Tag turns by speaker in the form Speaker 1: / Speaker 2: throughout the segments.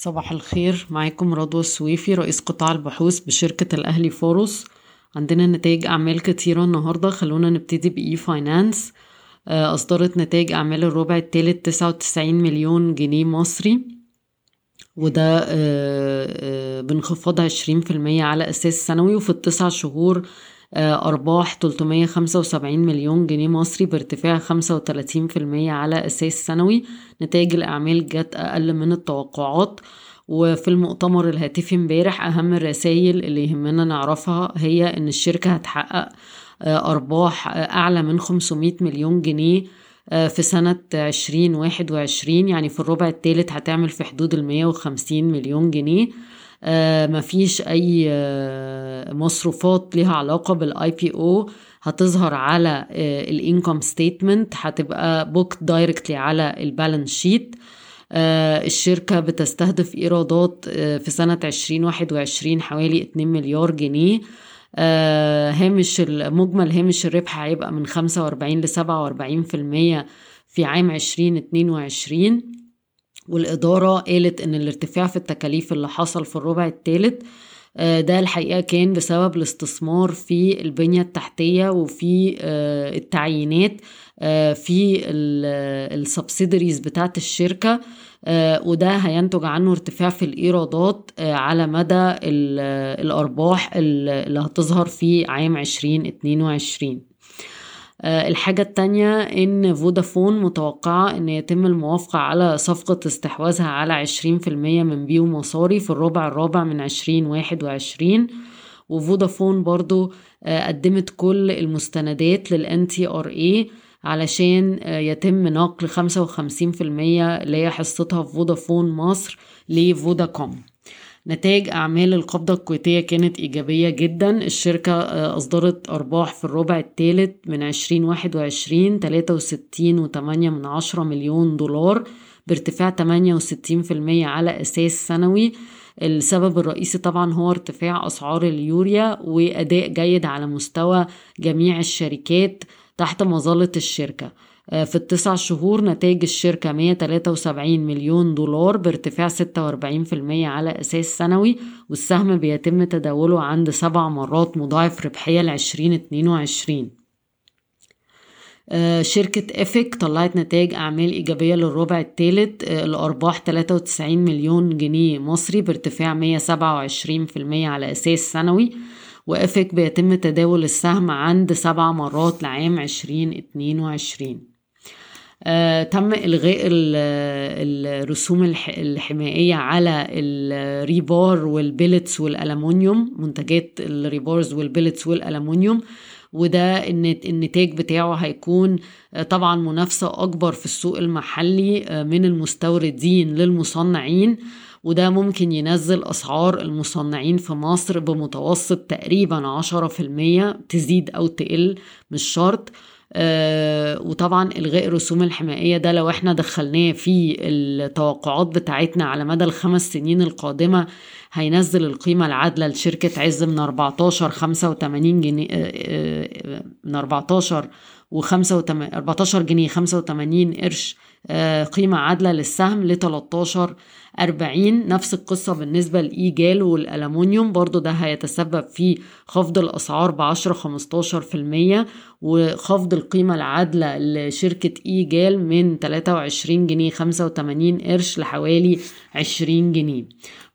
Speaker 1: صباح الخير. معاكم رضوى السويفي رئيس قطاع البحوث بشركة الأهلي فاروس عندنا نتائج أعمال كتيرة النهاردة. خلونا نبتدي ب e-finance. آه، أصدرت نتائج أعمال الربع الثالث تسعة وتسعين مليون جنيه مصري. وده آه، آه، بانخفاض عشرين في المية على أساس سنوي وفي التسع شهور أرباح 375 مليون جنيه مصري بارتفاع 35% على أساس سنوي. نتائج الأعمال جت أقل من التوقعات. وفي المؤتمر الهاتفي امبارح أهم الرسائل اللي يهمنا نعرفها هي إن الشركة هتحقق أرباح أعلى من 500 مليون جنيه في سنة عشرين واحد وعشرين. يعني في الربع الثالث هتعمل في حدود المية وخمسين مليون جنيه. آه، مفيش أي آه، مصروفات ليها علاقة بال IPO هتظهر على ال income statement هتبقى booked directly على ال balance sheet. آه، الشركة بتستهدف إيرادات في سنة 2021 حوالي 2 مليار جنيه. هامش مجمل هامش الربح هيبقى من 45 ل 47% في عام 2022 والإدارة قالت إن الارتفاع في التكاليف اللي حصل في الربع الثالث آه، ده الحقيقة كان بسبب الاستثمار في البنية التحتية وفي آه، التعيينات آه، في السبسيدريز بتاعت الشركة وده هينتج عنه ارتفاع في الإيرادات على مدى الأرباح اللي هتظهر في عام 2022 آه، الحاجة التانية إن فودافون متوقعة إن يتم الموافقة على صفقة استحواذها على عشرين في المية من بيو مصاري في الربع الرابع من عشرين واحد وعشرين. وفودافون برضو آه، قدمت كل المستندات لل NTRA علشان آه، يتم نقل خمسة وخمسين في المية اللي هي حصتها في فودافون مصر لفوداكوم. نتائج أعمال القبضة الكويتية كانت إيجابية جدا. الشركة آه، أصدرت أرباح في الربع الثالث من عشرين واحد وعشرين تلاتة وستين وتمانية من عشرة مليون دولار بارتفاع تمانية وستين في المية على أساس سنوي. السبب الرئيسي طبعا هو ارتفاع أسعار اليوريا وأداء جيد على مستوى جميع الشركات تحت مظلة الشركة. في التسع شهور نتائج الشركة 173 مليون دولار بارتفاع 46% على أساس سنوي والسهم بيتم تداوله عند سبع مرات مضاعف ربحية ل 2022 آه، شركة إفك طلعت نتائج أعمال إيجابية للربع الثالث آه، الأرباح 93 مليون جنيه مصري بارتفاع 127% على أساس سنوي وإفك بيتم تداول السهم عند سبع مرات لعام 2022 آه، تم إلغاء الرسوم الحمائية على ال rebar وال billets والألمونيوم منتجات ال rebars وال billets والألمونيوم. وده النتاج بتاعه هيكون آه، طبعا منافسة أكبر في السوق المحلي آه، من المستوردين للمصنعين. وده ممكن ينزل أسعار المصنعين في مصر بمتوسط تقريبا عشرة في المية تزيد أو تقل مش شرط. آه وطبعا إلغاء الرسوم الحمائيه ده لو إحنا دخلناه في التوقعات بتاعتنا على مدى الخمس سنين القادمة هينزل القيمة العادلة لشركة عز من 14 85 جنيه آه آه من 14 و 14 جنيه 85 قرش آه، قيمة عادلة للسهم ل 13 40 نفس القصة بالنسبة لإيجال والألمونيوم برضو ده هيتسبب في خفض الأسعار ب 10 15% وخفض القيمة العادلة لشركة إيجال من 23 جنيه 85 قرش لحوالي 20 جنيه.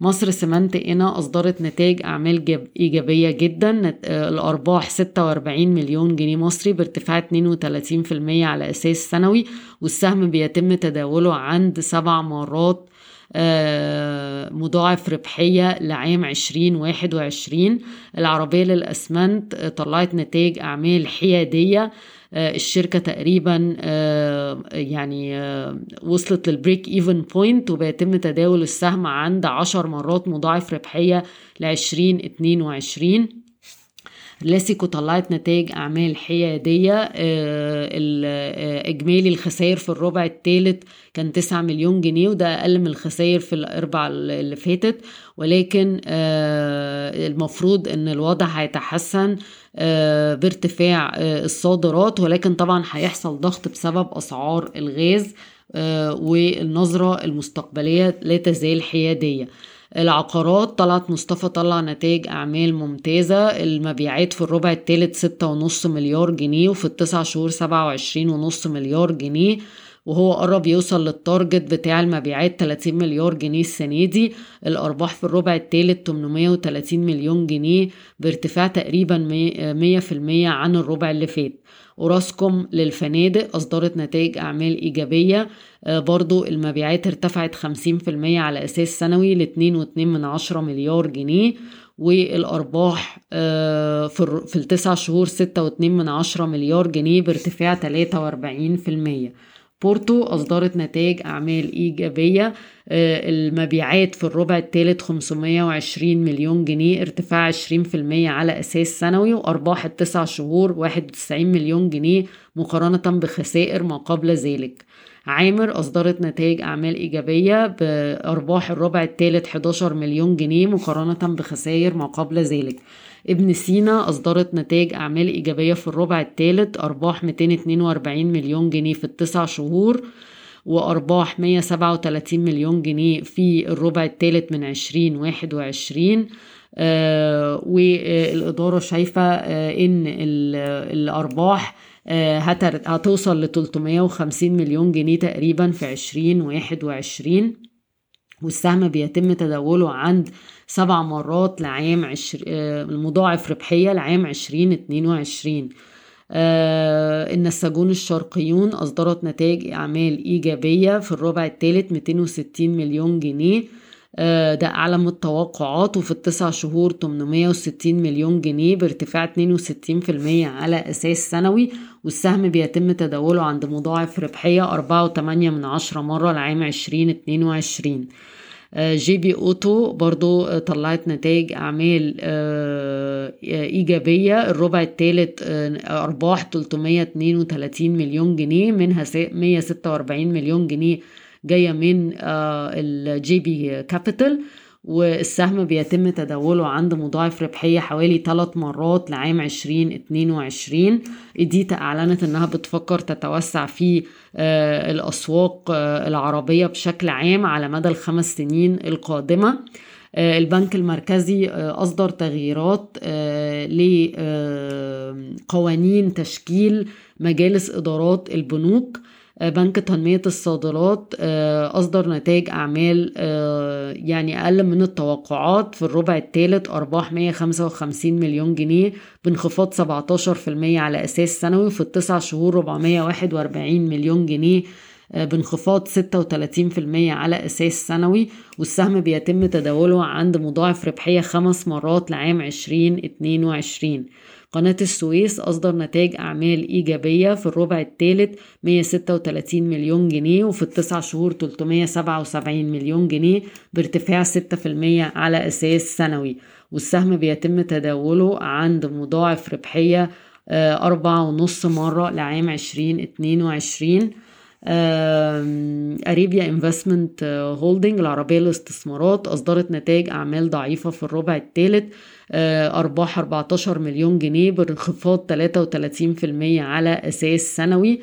Speaker 1: مصر سمنت إنا أصدرت نتائج أعمال إيجابية جدا الأرباح 46 مليون جنيه مصري بارتفاع 32% على أساس سنوي والسهم بيتم تداوله عند سبع مرات آه، مضاعف ربحية لعام 2021 العربية للأسمنت طلعت نتائج أعمال حيادية آه، الشركة تقريبا آه، يعني وصلت لل break even point وبيتم تداول السهم عند عشر مرات مضاعف ربحية ل 2022 لاسيكو طلعت نتائج أعمال حيادية. إجمالي الخسائر في الربع الثالث كان 9 مليون جنيه وده أقل من الخسائر في الأربع اللي فاتت. ولكن آه، المفروض إن الوضع هيتحسن آه، بارتفاع آه، الصادرات. ولكن طبعا هيحصل ضغط بسبب أسعار الغاز والنظرة المستقبلية لا تزال حيادية. العقارات طلعت مصطفى طلع نتائج أعمال ممتازة المبيعات في الربع الثالث ستة ونص مليار جنيه وفي التسع شهور سبعة وعشرين ونص مليار جنيه. وهو قرب يوصل للتارجت بتاع المبيعات 30 مليار جنيه السنة دي. الأرباح في الربع الثالث 830 مليون جنيه بارتفاع تقريبا 100% عن الربع اللي فات. وراسكم للفنادق أصدرت نتائج أعمال إيجابية. آه، برضو المبيعات ارتفعت 50% على أساس سنوي ل 2.2 مليار جنيه. والأرباح آه، في التسع شهور 6.2 مليار جنيه بارتفاع 43% بورتو أصدرت نتائج أعمال إيجابية آه، المبيعات في الربع الثالث 520 مليون جنيه ارتفاع 20% على أساس سنوي وأرباح التسع شهور 91 مليون جنيه مقارنة بخسائر ما قبل ذلك. عامر أصدرت نتائج أعمال إيجابية بأرباح الربع الثالث 11 مليون جنيه مقارنة بخسائر ما قبل ذلك. ابن سينا أصدرت نتائج أعمال إيجابية في الربع الثالث أرباح 242 مليون جنيه في التسع شهور وأرباح 137 مليون جنيه في الربع الثالث من 2021 آه والإدارة شايفة آه إن الأرباح آه هتوصل ل 350 مليون جنيه تقريبا في 2021 والسهم بيتم تداوله عند سبع مرات لعام عشر... آه، المضاعف ربحية لعام عشرين اتنين وعشرين. آه النساجون الشرقيون أصدرت نتائج أعمال إيجابية في الربع الثالث 260 مليون جنيه. آه ده أعلى من التوقعات وفي التسع شهور 860 مليون جنيه بارتفاع 62% على أساس سنوي. والسهم بيتم تداوله عند مضاعف ربحية 4.8 من عشرة مرة لعام 2022 آه، جي بي أوتو برضو آه، طلعت نتائج أعمال آه، إيجابية. الربع الثالث أرباح 332 مليون جنيه منها 146 مليون جنيه جاية من الجي بي كابيتال. والسهم بيتم تداوله عند مضاعف ربحية حوالي ثلاث مرات لعام 2022 إديتا أعلنت أنها بتفكر تتوسع في آه، الأسواق آه، العربية بشكل عام على مدى الخمس سنين القادمة. آه، البنك المركزي أصدر تغييرات لقوانين تشكيل مجالس إدارات البنوك. بنك تنمية الصادرات آه، أصدر نتائج أعمال آه، يعني أقل من التوقعات في الربع الثالث أرباح 155 مليون جنيه بانخفاض 17% على أساس سنوي في التسع شهور 441 مليون جنيه بانخفاض 36% على أساس سنوي والسهم بيتم تداوله عند مضاعف ربحية خمس مرات لعام 2022 قناة السويس أصدر نتائج أعمال إيجابية في الربع الثالث 136 مليون جنيه وفي التسع شهور 377 مليون جنيه بارتفاع 6% على أساس سنوي. والسهم بيتم تداوله عند مضاعف ربحية آه، أربعة ونص مرة لعام 2022 Arabia Investments Holding العربية للاستثمارات أصدرت نتائج أعمال ضعيفة في الربع الثالث آه، أرباح 14 مليون جنيه بانخفاض 33% على أساس سنوي.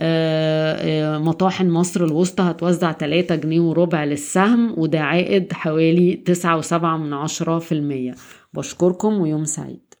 Speaker 1: آه، آه، مطاحن مصر الوسطى هتوزع 3 جنيه وربع للسهم وده عائد حوالي 9.7 من عشرة في المية. بشكركم ويوم سعيد.